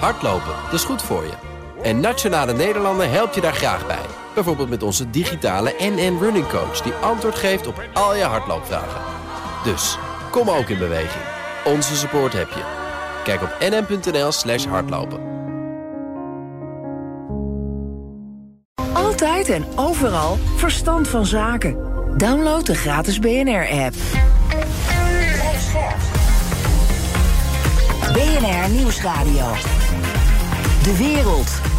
Hardlopen, dat is goed voor je. En Nationale Nederlanden helpt je daar graag bij. Bijvoorbeeld met onze digitale NN Running Coach... die antwoord geeft op al je hardloopvragen. Dus, kom ook in beweging. Onze support heb je. Kijk op nn.nl slash hardlopen. Altijd en overal verstand van zaken. Download de gratis BNR-app. BNR Nieuwsradio. De wereld.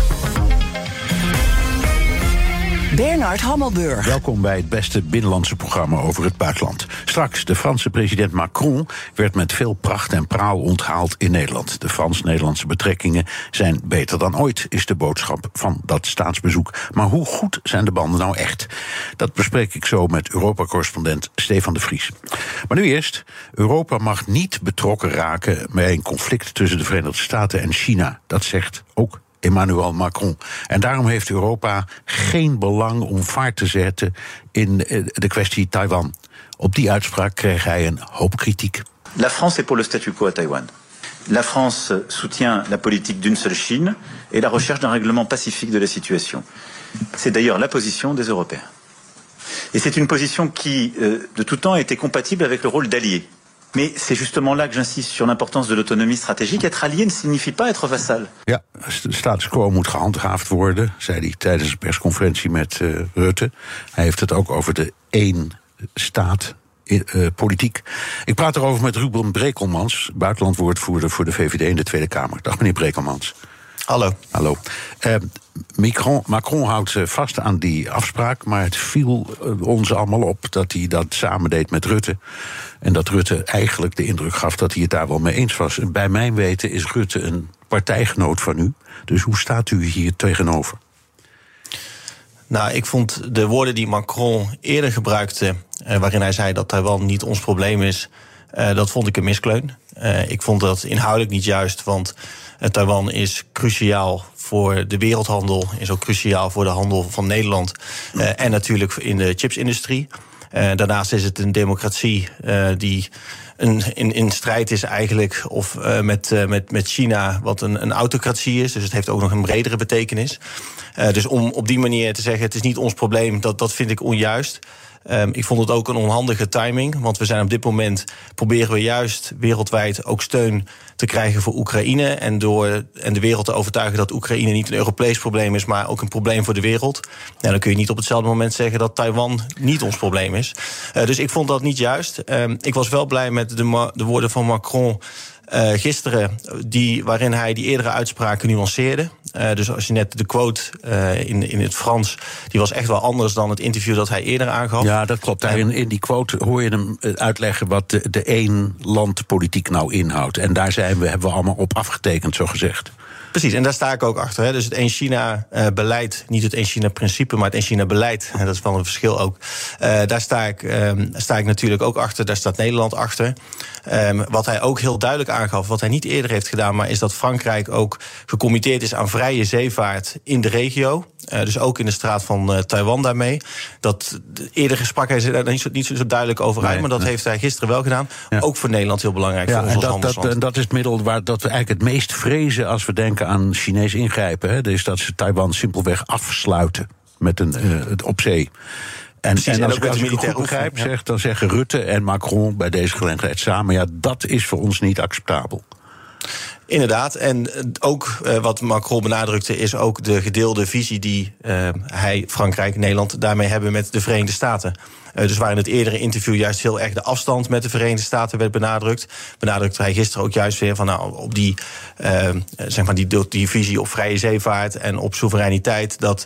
Bernard Hammelburg. Welkom bij het beste binnenlandse programma over het buitenland. Straks, de Franse president Macron werd met veel pracht en praal onthaald in Nederland. De Frans-Nederlandse betrekkingen zijn beter dan ooit, is de boodschap van dat staatsbezoek. Maar hoe goed zijn de banden nou echt? Dat bespreek ik zo met Europa-correspondent Stefan de Vries. Maar nu eerst, Europa mag niet betrokken raken bij een conflict tussen de Verenigde Staten en China. Dat zegt ook Emmanuel Macron. En daarom heeft Europa geen belang om vaart te zetten in eh, de kwestie Taiwan. Op die uitspraak kreeg hij een hoop kritiek. La France est pour le statu quo à Taïwan. La France soutient la politique d'une seule Chine et la recherche d'un règlement pacifique de la situation. C'est d'ailleurs la position des Européens. Et c'est une position qui, euh, de tout temps, a été compatible avec le rôle d'allié Mais c'est justement là que j'insiste sur l'importance de l'autonomie stratégique. Être allié ne signifie pas être vassal. Ja, de status quo moet gehandhaafd worden, zei hij tijdens een persconferentie met uh, Rutte. Hij heeft het ook over de één staat uh, politiek. Ik praat erover met Ruben Brekelmans, buitenlandwoordvoerder voor de VVD in de Tweede Kamer. Dag meneer Brekelmans. Hallo. Hallo. Uh, Macron, Macron, houdt vast aan die afspraak, maar het viel ons allemaal op dat hij dat samen deed met Rutte. En dat Rutte eigenlijk de indruk gaf dat hij het daar wel mee eens was. En bij mijn weten is Rutte een partijgenoot van u. Dus hoe staat u hier tegenover? Nou, ik vond de woorden die Macron eerder gebruikte, eh, waarin hij zei dat Taiwan niet ons probleem is, eh, dat vond ik een miskleun. Uh, ik vond dat inhoudelijk niet juist, want Taiwan is cruciaal voor de wereldhandel, is ook cruciaal voor de handel van Nederland uh, en natuurlijk in de chipsindustrie. Uh, daarnaast is het een democratie uh, die een, in, in strijd is eigenlijk of met, met, met China, wat een, een autocratie is. Dus het heeft ook nog een bredere betekenis. dus om op die manier te zeggen: het is niet ons probleem, dat, dat vind ik onjuist. Um, ik vond het ook een onhandige timing, want we zijn op dit moment proberen we juist wereldwijd ook steun te krijgen voor Oekraïne en door en de wereld te overtuigen dat Oekraïne niet een Europees probleem is, maar ook een probleem voor de wereld. Nou, dan kun je niet op hetzelfde moment zeggen dat Taiwan niet ons probleem is. Uh, dus ik vond dat niet juist. Um, ik was wel blij met de, de woorden van Macron. Uh, gisteren, die, waarin hij die eerdere uitspraken nuanceerde. Uh, dus als je net de quote uh, in, in het Frans, die was echt wel anders dan het interview dat hij eerder aangaf. Ja, dat klopt. In, in die quote hoor je hem uitleggen wat de, de één landpolitiek nou inhoudt. En daar zijn we, hebben we allemaal op afgetekend, zo gezegd. Precies, en daar sta ik ook achter. Hè. Dus het één China-beleid, niet het één China-principe, maar het één China-beleid. En dat is wel een verschil ook. Uh, daar sta ik, um, sta ik natuurlijk ook achter. Daar staat Nederland achter. Um, wat hij ook heel duidelijk aangaf, wat hij niet eerder heeft gedaan, maar is dat Frankrijk ook gecommitteerd is aan vrije zeevaart in de regio. Uh, dus ook in de straat van uh, Taiwan daarmee. Dat eerder sprak hij daar niet zo, niet zo duidelijk over uit, maar dat nee. heeft hij gisteren wel gedaan. Ja. Ook voor Nederland heel belangrijk. Ja, voor ons en dat, dat, en dat is het middel waar dat we eigenlijk het meest vrezen als we denken aan Chinees ingrijpen. Hè, is dat ze Taiwan simpelweg afsluiten met een uh, op zee. En, Precies, en, en als, ook ik, als ik het goed begrijp, zeg, dan zeggen Rutte en Macron bij deze gelegenheid samen: ja, dat is voor ons niet acceptabel. Inderdaad, en ook uh, wat Macron benadrukte, is ook de gedeelde visie die uh, hij, Frankrijk, Nederland daarmee hebben met de Verenigde Staten. Dus waar in het eerdere interview juist heel erg de afstand met de Verenigde Staten werd benadrukt, benadrukte hij gisteren ook juist weer van nou, op die, zeg maar die, die visie op vrije zeevaart en op soevereiniteit, dat,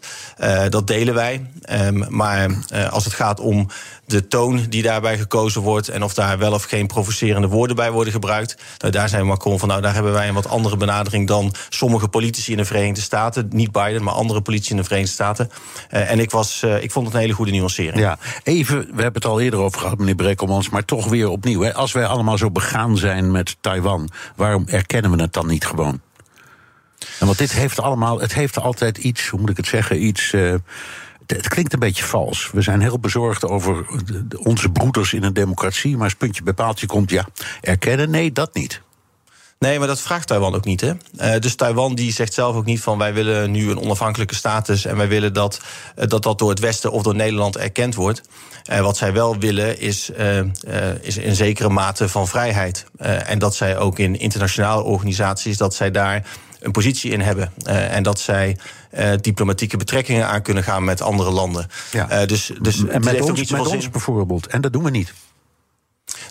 dat delen wij. Um, maar als het gaat om de toon die daarbij gekozen wordt en of daar wel of geen provocerende woorden bij worden gebruikt, nou, daar zijn Macron van nou, daar hebben wij een wat andere benadering dan sommige politici in de Verenigde Staten. Niet Biden, maar andere politici in de Verenigde Staten. Uh, en ik, was, uh, ik vond het een hele goede nuancering. Ja, even, we hebben het al eerder over gehad, meneer Brekkelmans, maar toch weer opnieuw. Hè. Als wij allemaal zo begaan zijn met Taiwan, waarom erkennen we het dan niet gewoon? En want dit heeft allemaal, het heeft altijd iets, hoe moet ik het zeggen, iets. Uh, het klinkt een beetje vals. We zijn heel bezorgd over onze broeders in een democratie. Maar als puntje bij paaltje komt, ja, erkennen? Nee, dat niet. Nee, maar dat vraagt Taiwan ook niet. Hè? Uh, dus Taiwan die zegt zelf ook niet van wij willen nu een onafhankelijke status en wij willen dat uh, dat, dat door het Westen of door Nederland erkend wordt. Uh, wat zij wel willen is, is een zekere mate van vrijheid. en dat zij ook in internationale organisaties, dat zij daar een positie in hebben. en dat zij diplomatieke betrekkingen aan kunnen gaan met andere landen. Ja. dus, dus en met, ons, met ons bijvoorbeeld. En dat doen we niet.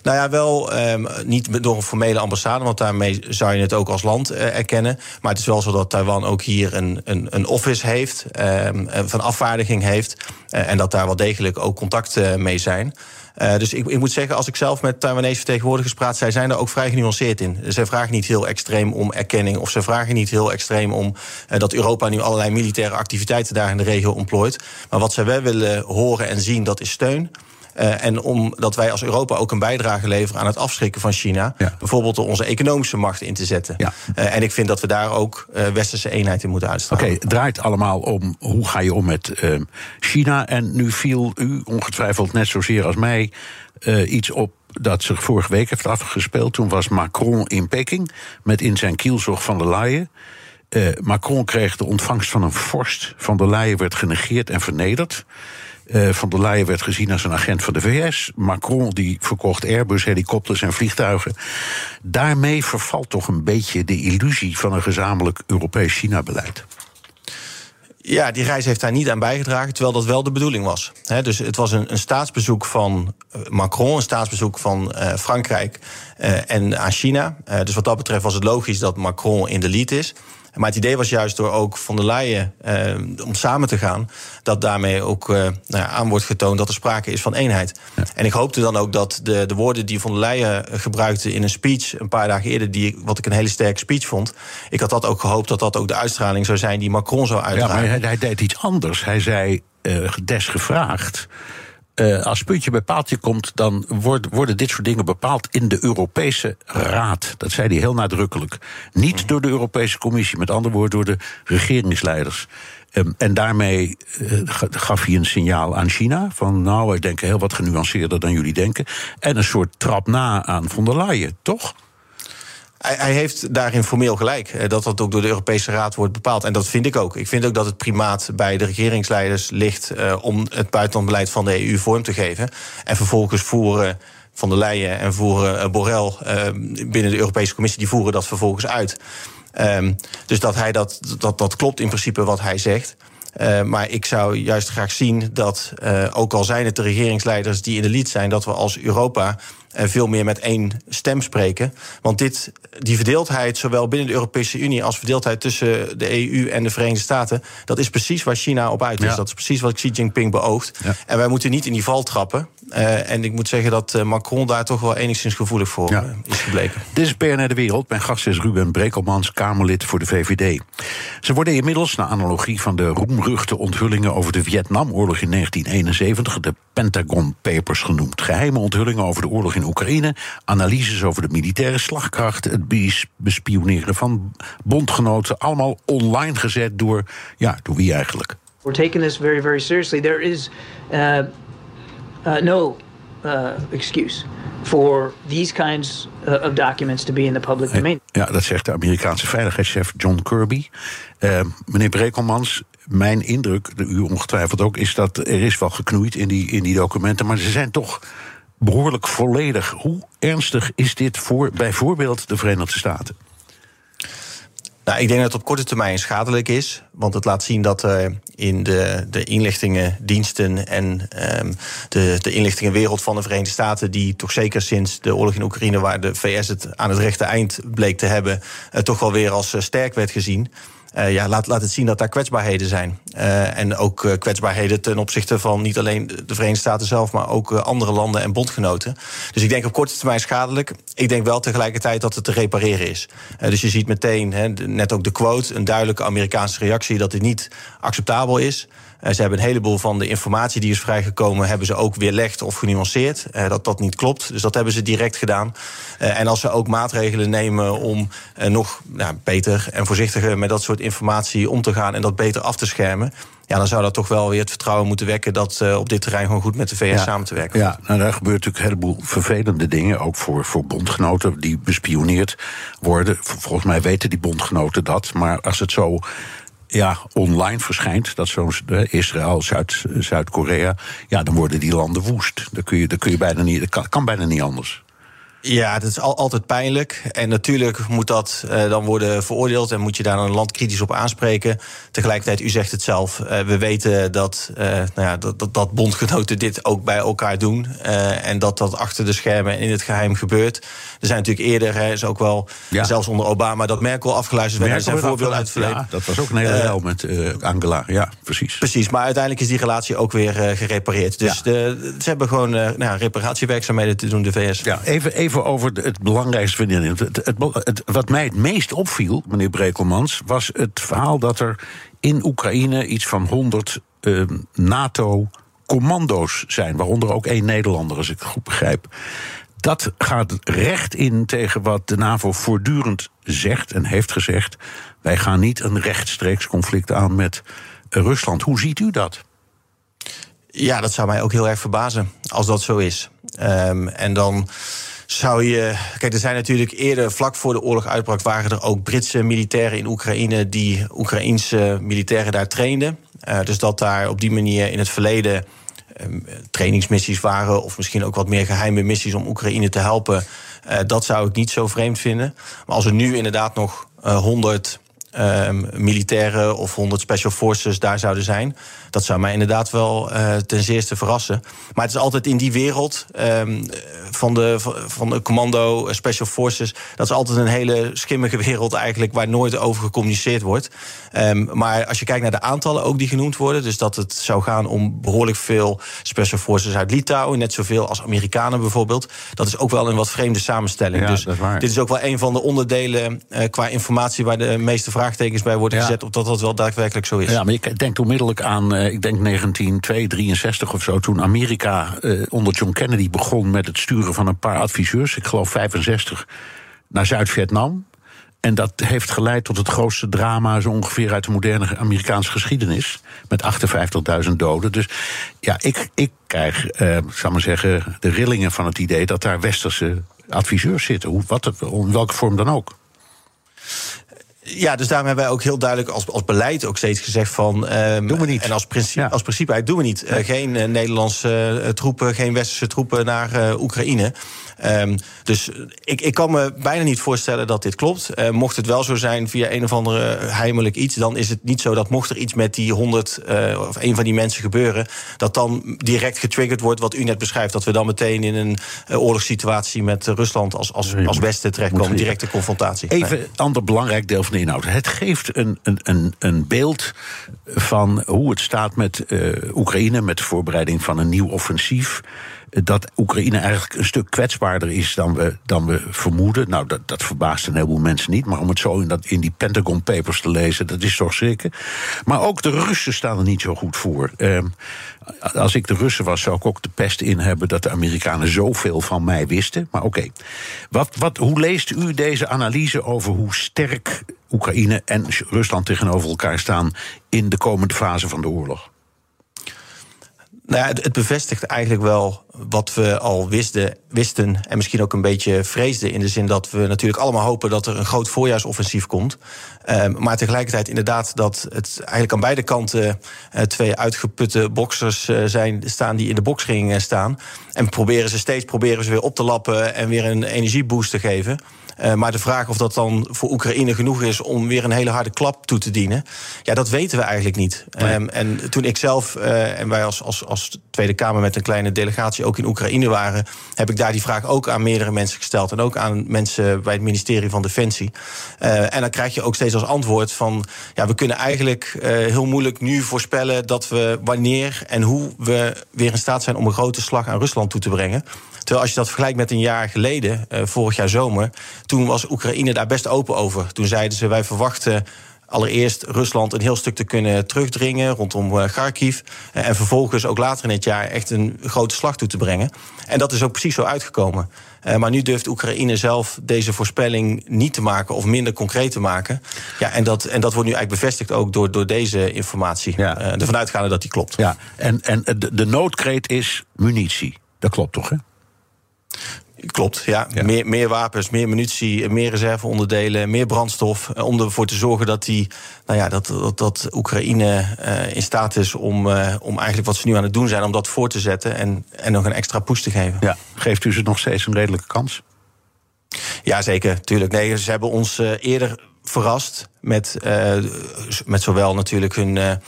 Nou ja, wel um, niet door een formele ambassade, want daarmee zou je het ook als land uh, erkennen. Maar het is wel zo dat Taiwan ook hier een, een, een office heeft, um, van afvaardiging heeft. Uh, en dat daar wel degelijk ook contacten mee zijn. Dus ik, ik, moet zeggen, als ik zelf met Taiwanese vertegenwoordigers praat, zij zijn er ook vrij genuanceerd in. Zij vragen niet heel extreem om erkenning, of ze vragen niet heel extreem om dat Europa nu allerlei militaire activiteiten daar in de regio ontplooit. Maar wat zij wel willen horen en zien, dat is steun. Uh, en omdat wij als Europa ook een bijdrage leveren aan het afschrikken van China. Ja. Bijvoorbeeld door onze economische macht in te zetten. Ja. Uh, en ik vind dat we daar ook uh, westerse eenheid in moeten uitstralen. Oké, okay, draait allemaal om hoe ga je om met ehm, China. En nu viel u ongetwijfeld net zozeer als mij iets op dat zich vorige week heeft afgespeeld. Toen was Macron in Peking met in zijn kielzog van der Leyen. Uh, Macron kreeg de ontvangst van een vorst. Van der Leyen werd genegeerd en vernederd. Uh, van der Leyen werd gezien als een agent van de VS. Macron die verkocht Airbus, helikopters en vliegtuigen. Daarmee vervalt toch een beetje de illusie van een gezamenlijk Europees China-beleid. Ja, die reis heeft daar niet aan bijgedragen, terwijl dat wel de bedoeling was. Dus het was een, een, staatsbezoek van eh, Macron, een staatsbezoek van uh, Frankrijk en aan China. dus wat dat betreft was het logisch dat Macron in de lead is. Maar het idee was juist door ook van der Leyen eh, om samen te gaan, dat daarmee ook eh, nou ja, aan wordt getoond dat er sprake is van eenheid. Ja. En ik hoopte dan ook dat de, de woorden die van der Leyen gebruikte in een speech een paar dagen eerder, die, wat ik een hele sterke speech vond, ik had dat ook gehoopt dat dat ook de uitstraling zou zijn die Macron zou uitdragen. Ja, maar hij, hij deed iets anders. Hij zei uh, desgevraagd. Uh, als puntje bij paaltje komt, dan worden dit soort dingen bepaald in de Europese Raad. Dat zei hij heel nadrukkelijk. Niet door de Europese Commissie, met andere woorden door de regeringsleiders. Um, en daarmee uh, gaf hij een signaal aan China: van nou, wij denken heel wat genuanceerder dan jullie denken. En een soort trap na aan von der Leyen, toch? Hij, hij, heeft daarin formeel gelijk. Eh, dat dat ook door de Europese Raad wordt bepaald. En dat vind ik ook. Ik vind ook dat het primaat bij de regeringsleiders ligt uh, om het buitenlandbeleid van de EU vorm te geven. En vervolgens voeren van der Leyen en voeren uh, Borrell uh, binnen de Europese Commissie, die voeren dat vervolgens uit. Um, dus dat hij dat, dat, dat klopt in principe wat hij zegt. Maar ik zou juist graag zien dat, ook al zijn het de regeringsleiders die in de lead zijn, dat we als Europa veel meer met één stem spreken. Want dit, die verdeeldheid, zowel binnen de Europese Unie als verdeeldheid tussen de EU en de Verenigde Staten, dat is precies waar China op uit is. Ja. Dat is precies wat Xi Jinping beoogt. Ja. En wij moeten niet in die val trappen. Uh, en ik moet zeggen dat uh, Macron daar toch wel enigszins gevoelig voor ja. is gebleken. Dit is PNR De Wereld. Mijn gast is Ruben Brekelmans, Kamerlid voor de VVD. Ze worden inmiddels, naar analogie van de roemruchte onthullingen over de Vietnamoorlog in 1971, de Pentagon Papers genoemd. Geheime onthullingen over de oorlog in Oekraïne, analyses over de militaire slagkracht, het bespioneren van bondgenoten, allemaal online gezet door, ja, door wie eigenlijk? We're taking this very, very seriously. There is uh, uh, no uh, excuse for these kinds uh, of documents to be in the public domain. Ja, dat zegt de Amerikaanse veiligheidschef John Kirby. Uh, meneer Brekelmans, mijn indruk, u ongetwijfeld ook, is dat er is wel geknoeid in die, in die documenten, maar ze zijn toch behoorlijk volledig. Hoe ernstig is dit voor bijvoorbeeld de Verenigde Staten? Nou, ik denk dat het op korte termijn schadelijk is. Want het laat zien dat uh, in de, de inlichtingendiensten en um, de, de inlichtingenwereld van de Verenigde Staten, die toch zeker sinds de oorlog in Oekraïne, waar de VS het aan het rechte eind bleek te hebben, uh, toch wel weer als uh, sterk werd gezien. Uh, ja, laat, laat het zien dat daar kwetsbaarheden zijn. Uh, en ook uh, kwetsbaarheden ten opzichte van niet alleen de Verenigde Staten zelf, maar ook andere landen en bondgenoten. Dus ik denk op korte termijn schadelijk. Ik denk wel tegelijkertijd dat het te repareren is. dus je ziet meteen, net ook de quote, een duidelijke Amerikaanse reactie dat dit niet acceptabel is. Ze hebben een heleboel van de informatie die is vrijgekomen, hebben ze ook weerlegd of genuanceerd. dat dat niet klopt. Dus dat hebben ze direct gedaan. en als ze ook maatregelen nemen om nog nou, beter en voorzichtiger met dat soort informatie om te gaan en dat beter af te schermen ja, dan zou dat toch wel weer het vertrouwen moeten wekken dat uh, op dit terrein gewoon goed met de VS samen te werken. Ja, nou, daar gebeurt natuurlijk een heleboel vervelende dingen, ook voor, voor bondgenoten die bespioneerd worden. Volgens mij weten die bondgenoten dat, maar als het zo ja, online verschijnt, dat zo'n Israël, Zuid, Zuid-Korea, ja, dan worden die landen woest. Dat kun je, dat kun je bijna niet, dat kan bijna niet anders. Ja, het is al, altijd pijnlijk. En natuurlijk moet dat uh, dan worden veroordeeld en moet je daar een land kritisch op aanspreken. Tegelijkertijd, u zegt het zelf, uh, we weten dat, uh, nou ja, dat, dat, dat, bondgenoten dit ook bij elkaar doen. en dat dat achter de schermen en in het geheim gebeurt. Er zijn natuurlijk eerder, hè, is ook wel, ja. zelfs onder Obama, dat Merkel afgeluisterd werd. Er zijn voorbeelden uit het verleden. Ja, dat was ook een hele hel met Angela, ja, precies. Precies, maar uiteindelijk is die relatie ook weer gerepareerd. Dus ja. de, ze hebben gewoon nou, reparatiewerkzaamheden te doen, de VS. Ja, even, even even over het belangrijkste van het, Wat mij het meest opviel, meneer Brekelmans, was het verhaal dat er in Oekraïne iets van 100 uh, ehm, NATO-commando's zijn, waaronder ook één Nederlander, als ik het goed begrijp. Dat gaat recht in tegen wat de NAVO voortdurend zegt en heeft gezegd. Wij gaan niet een rechtstreeks conflict aan met Rusland. Hoe ziet u dat? Ja, dat zou mij ook heel erg verbazen als dat zo is. Um, en dan zou je. Kijk, er zijn natuurlijk eerder, vlak voor de oorlog uitbrak, waren er ook Britse militairen in Oekraïne die Oekraïense militairen daar trainden. Uh, dus dat daar op die manier in het verleden um, trainingsmissies waren, of misschien ook wat meer geheime missies om Oekraïne te helpen. Uh, dat zou ik niet zo vreemd vinden. Maar als er nu inderdaad nog uh, 100 um, militairen of 100 special forces daar zouden zijn. Dat zou mij inderdaad wel uh, ten zeerste verrassen. Maar het is altijd in die wereld um, van, de, van de commando, eh, special forces. Dat is altijd een hele schimmige wereld eigenlijk waar nooit over gecommuniceerd wordt. Um, maar als je kijkt naar de aantallen ook die genoemd worden. Dus dat het zou gaan om behoorlijk veel special forces uit Litouwen. Net zoveel als Amerikanen bijvoorbeeld. Dat is ook wel een wat vreemde samenstelling. Ja, dus is dit is ook wel een van de onderdelen uh, qua informatie waar de meeste vraagtekens bij worden ja. gezet. Of dat dat wel daadwerkelijk zo is. Ja, maar ik denk onmiddellijk aan, ik denk 1963 of zo. Toen Amerika uh, onder John Kennedy begon met het sturen van een paar adviseurs. Ik geloof 65 naar Zuid-Vietnam. En dat heeft geleid tot het grootste drama zo ongeveer uit de moderne Amerikaanse geschiedenis. Met 58.000 doden. Dus ja, ik, ik krijg, uh, zal maar zeggen, de rillingen van het idee dat daar westerse adviseurs zitten. Hoe, wat, in welke vorm dan ook. Ja, dus daarom hebben wij ook heel duidelijk als, als beleid ook steeds gezegd van... Um, doen we niet. En als principe, ja. als principe doen we niet. Uh, geen uh, Nederlandse uh, troepen, geen westerse troepen naar Oekraïne. Um, dus ik, ik kan me bijna niet voorstellen dat dit klopt. Mocht het wel zo zijn via een of andere heimelijk iets, dan is het niet zo dat mocht er iets met die 100 uh, of een van die mensen gebeuren, dat dan direct getriggerd wordt wat u net beschrijft. Dat we dan meteen in een oorlogssituatie met Rusland als, als, als Westen terechtkomen, directe confrontatie. Even een nee. ander belangrijk deel van Het geeft een, een, een, beeld van hoe het staat met Oekraïne, met de voorbereiding van een nieuw offensief dat Oekraïne eigenlijk een stuk kwetsbaarder is dan we, dan we vermoeden. Nou, dat, dat verbaast een heleboel mensen niet. Maar om het zo in, dat, in die Pentagon Papers te lezen, dat is toch schrikken. Maar ook de Russen staan er niet zo goed voor. Uh, als ik de Russen was, zou ik ook de pest in hebben dat de Amerikanen zoveel van mij wisten. Maar oké. Wat, wat, hoe leest u deze analyse over hoe sterk Oekraïne en Rusland tegenover elkaar staan in de komende fase van de oorlog? Nou het bevestigt eigenlijk wel wat we al wisten, wisten en misschien ook een beetje vreesden. In de zin dat we natuurlijk allemaal hopen dat er een groot voorjaarsoffensief komt. Um, maar tegelijkertijd inderdaad dat het eigenlijk aan beide kanten uh, twee uitgeputte boxers uh, zijn, staan die in de boxring staan. En proberen ze steeds proberen ze weer op te lappen en weer een energieboost te geven. Uh, maar de vraag of dat dan voor Oekraïne genoeg is om weer een hele harde klap toe te dienen, ja, dat weten we eigenlijk niet. Nee. Um, en toen ik zelf uh, en wij als, als, als Tweede Kamer met een kleine delegatie ook in Oekraïne waren, heb ik daar die vraag ook aan meerdere mensen gesteld. En ook aan mensen bij het ministerie van Defensie. Uh, en dan krijg je ook steeds als antwoord van ja, we kunnen eigenlijk heel moeilijk nu voorspellen dat we wanneer en hoe we weer in staat zijn om een grote slag aan Rusland toe te brengen. Terwijl als je dat vergelijkt met een jaar geleden, uh, vorig jaar zomer, toen was Oekraïne daar best open over. Toen zeiden ze: wij verwachten allereerst Rusland een heel stuk te kunnen terugdringen rondom Kharkiv. en vervolgens ook later in het jaar echt een grote slag toe te brengen. En dat is ook precies zo uitgekomen. maar nu durft Oekraïne zelf deze voorspelling niet te maken of minder concreet te maken. Ja, en, dat, en dat wordt nu eigenlijk bevestigd ook door, door deze informatie. Ja. Ervan uitgaande dat die klopt. Ja, en, en de, de noodkreet is munitie. Dat klopt toch, hè? Klopt, ja. Meer, meer wapens, meer munitie, meer reserveonderdelen, meer brandstof. Eh, om ervoor te zorgen dat, die, nou ja, dat, dat, dat Oekraïne uh, in staat is om, uh, om eigenlijk wat ze nu aan het doen zijn, om dat voor te zetten en, en nog een extra push te geven. Ja. Geeft u ze nog steeds een redelijke kans? Ja, zeker. Tuurlijk. Nee, ze hebben ons eerder verrast met, met zowel natuurlijk hun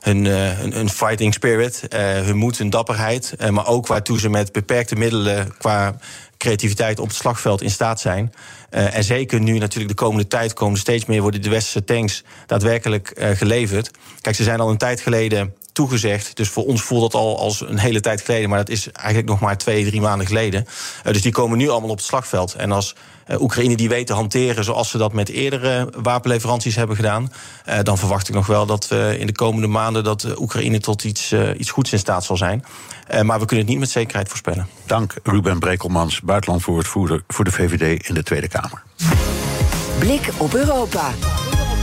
hun, uh, hun, fighting spirit, hun moed, hun dapperheid. Maar ook waartoe ze met beperkte middelen qua creativiteit op het slagveld in staat zijn. en zeker nu natuurlijk de komende tijd komen steeds meer worden de westerse tanks daadwerkelijk geleverd. Kijk, ze zijn al een tijd geleden toegezegd. Dus voor ons voelt dat al als een hele tijd geleden. Maar dat is eigenlijk nog maar twee, drie maanden geleden. dus die komen nu allemaal op het slagveld. En als Oekraïne die weet te hanteren zoals ze dat met eerdere wapenleveranties hebben gedaan, uh, dan verwacht ik nog wel dat we in de komende maanden dat Oekraïne tot iets, uh, iets goeds in staat zal zijn. maar we kunnen het niet met zekerheid voorspellen. Dank Ruben Brekelmans, buitenlandvoorzitter voor de VVD in de Tweede Kamer. Blik op Europa.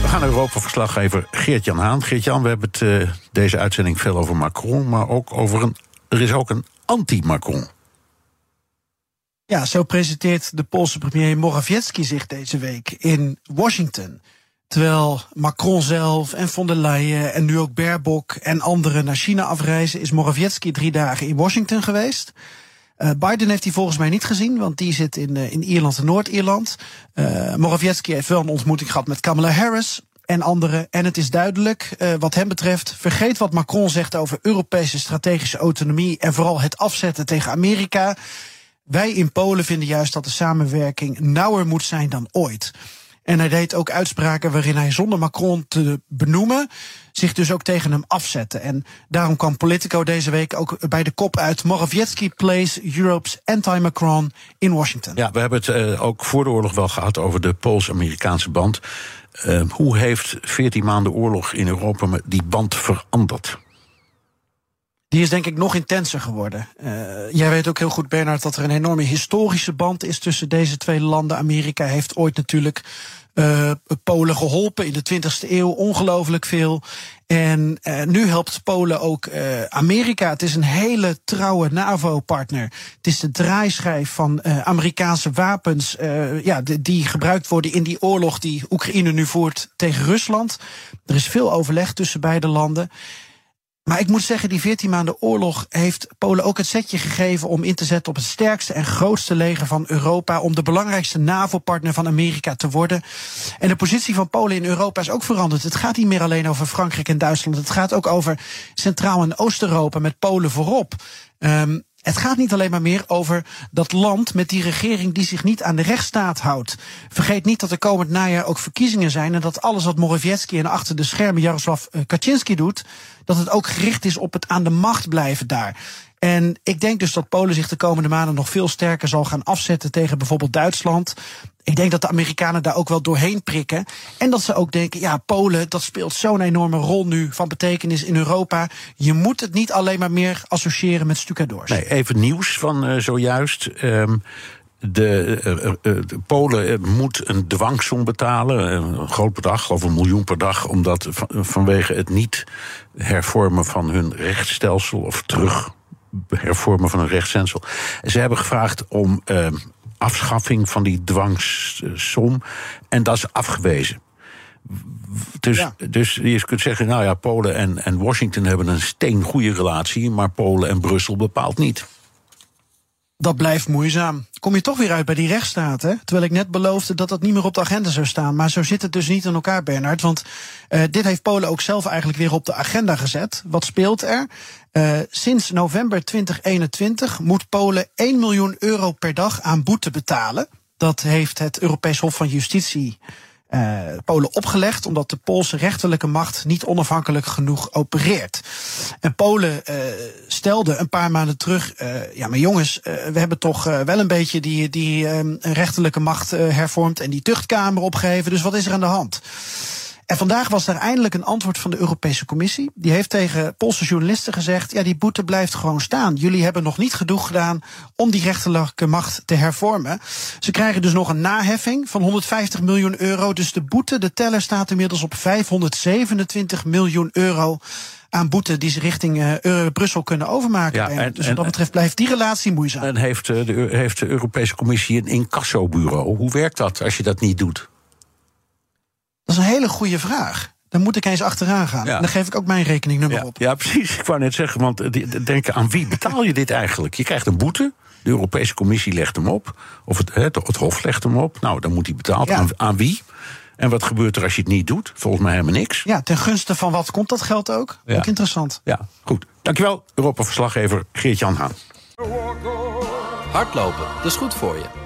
We gaan naar Europa-verslaggever Geert-Jan Haan. Geert-Jan, we hebben het deze uitzending veel over Macron, maar ook over een. Er is ook een anti-Macron. Ja, zo presenteert de Poolse premier Morawiecki zich deze week in Washington. Terwijl Macron zelf en von der Leyen en nu ook Baerbock en anderen naar China afreizen, is Morawiecki drie dagen in Washington geweest. Uh, Biden heeft hij volgens mij niet gezien, want die zit in, uh, in Ierland en Noord-Ierland. Uh, Morawiecki heeft wel een ontmoeting gehad met Kamala Harris en anderen. En het is duidelijk, wat hem betreft, vergeet wat Macron zegt over Europese strategische autonomie en vooral het afzetten tegen Amerika. Wij in Polen vinden juist dat de samenwerking nauwer moet zijn dan ooit. En hij deed ook uitspraken waarin hij zonder Macron te benoemen zich dus ook tegen hem afzette. En daarom kwam Politico deze week ook bij de kop uit. Morawiecki plays Europe's anti-Macron in Washington. Ja, we hebben het uh, ook voor de oorlog wel gehad over de Pools-Amerikaanse band. Uh, hoe heeft 14 maanden oorlog in Europa die band veranderd? Die is denk ik nog intenser geworden. Uh, jij weet ook heel goed, Bernard, dat er een enorme historische band is tussen deze twee landen. Amerika heeft ooit natuurlijk uh, Polen geholpen in de 20e eeuw, ongelooflijk veel. En uh, nu helpt Polen ook Amerika. Het is een hele trouwe NAVO-partner. Het is de draaischijf van Amerikaanse wapens ja, die gebruikt worden in die oorlog die Oekraïne nu voert tegen Rusland. Er is veel overleg tussen beide landen. Maar ik moet zeggen, die 14 maanden oorlog heeft Polen ook het setje gegeven om in te zetten op het sterkste en grootste leger van Europa. Om de belangrijkste NAVO-partner van Amerika te worden. En de positie van Polen in Europa is ook veranderd. Het gaat niet meer alleen over Frankrijk en Duitsland. Het gaat ook over Centraal- en Oost-Europa met Polen voorop. Um, het gaat niet alleen maar meer over dat land met die regering die zich niet aan de rechtsstaat houdt. Vergeet niet dat er komend najaar ook verkiezingen zijn en dat alles wat Morawiecki en achter de schermen Jaroslav eh, Kaczynski doet, dat het ook gericht is op het aan de macht blijven daar. En ik denk dus dat Polen zich de komende maanden nog veel sterker zal gaan afzetten tegen bijvoorbeeld Duitsland. Ik denk dat de Amerikanen daar ook wel doorheen prikken. En dat ze ook denken, ja, Polen, dat speelt zo'n enorme rol nu van betekenis in Europa. Je moet het niet alleen maar meer associëren met stucadoors. Nee, even nieuws van uh, zojuist. De, uh, uh, de, Polen moet een dwangsom betalen, een groot bedrag, of een miljoen per dag, omdat vanwege het niet hervormen van hun rechtsstelsel of terug hervormen van hun rechtsstelsel. Ze hebben gevraagd om uh, afschaffing van die dwangsom. En dat is afgewezen. Dus, ja. dus je kunt zeggen, nou ja, Polen en, en Washington hebben een steengoede relatie, maar Polen en Brussel bepaalt niet dat blijft moeizaam. Kom je toch weer uit bij die rechtsstaat, hè? Terwijl ik net beloofde dat dat niet meer op de agenda zou staan. Maar zo zit het dus niet in elkaar, Bernard. Want uh, dit heeft Polen ook zelf eigenlijk weer op de agenda gezet. Wat speelt er? Uh, sinds november 2021 moet Polen 1 miljoen euro per dag aan boete betalen. Dat heeft het Europees Hof van Justitie uh, Polen opgelegd, omdat de Poolse rechterlijke macht niet onafhankelijk genoeg opereert. En Polen uh, stelde een paar maanden terug: uh, ja, maar jongens, we hebben toch wel een beetje die, die rechterlijke macht hervormd en die tuchtkamer opgeheven, dus wat is er aan de hand? En vandaag was er eindelijk een antwoord van de Europese Commissie. Die heeft tegen Poolse journalisten gezegd: ja, die boete blijft gewoon staan. Jullie hebben nog niet genoeg gedaan om die rechterlijke macht te hervormen. Ze krijgen dus nog een naheffing van 150 miljoen euro. Dus de boete, de teller staat inmiddels op 527 miljoen euro aan boete die ze richting uh, Brussel kunnen overmaken. Ja, en, dus wat dat betreft blijft die relatie moeizaam. En heeft, uh, de, heeft de Europese Commissie een incassobureau? Hoe werkt dat als je dat niet doet? Dat is een hele goede vraag. Dan moet ik eens achteraan gaan. Dan geef ik ook mijn rekeningnummer op. Ja, precies. Ik wou net zeggen, want denk aan wie betaal je dit eigenlijk? Je krijgt een boete. De Europese Commissie legt hem op. Of het, het, het Hof legt hem op. Nou, dan moet hij betaald. Aan, aan wie? En wat gebeurt er als je het niet doet? Volgens mij helemaal niks. Ja, ten gunste van wat komt dat geld ook? Ook interessant. Ja, goed. Dankjewel, Europa-verslaggever Geert-Jan Haan. Hardlopen, dat is goed voor je.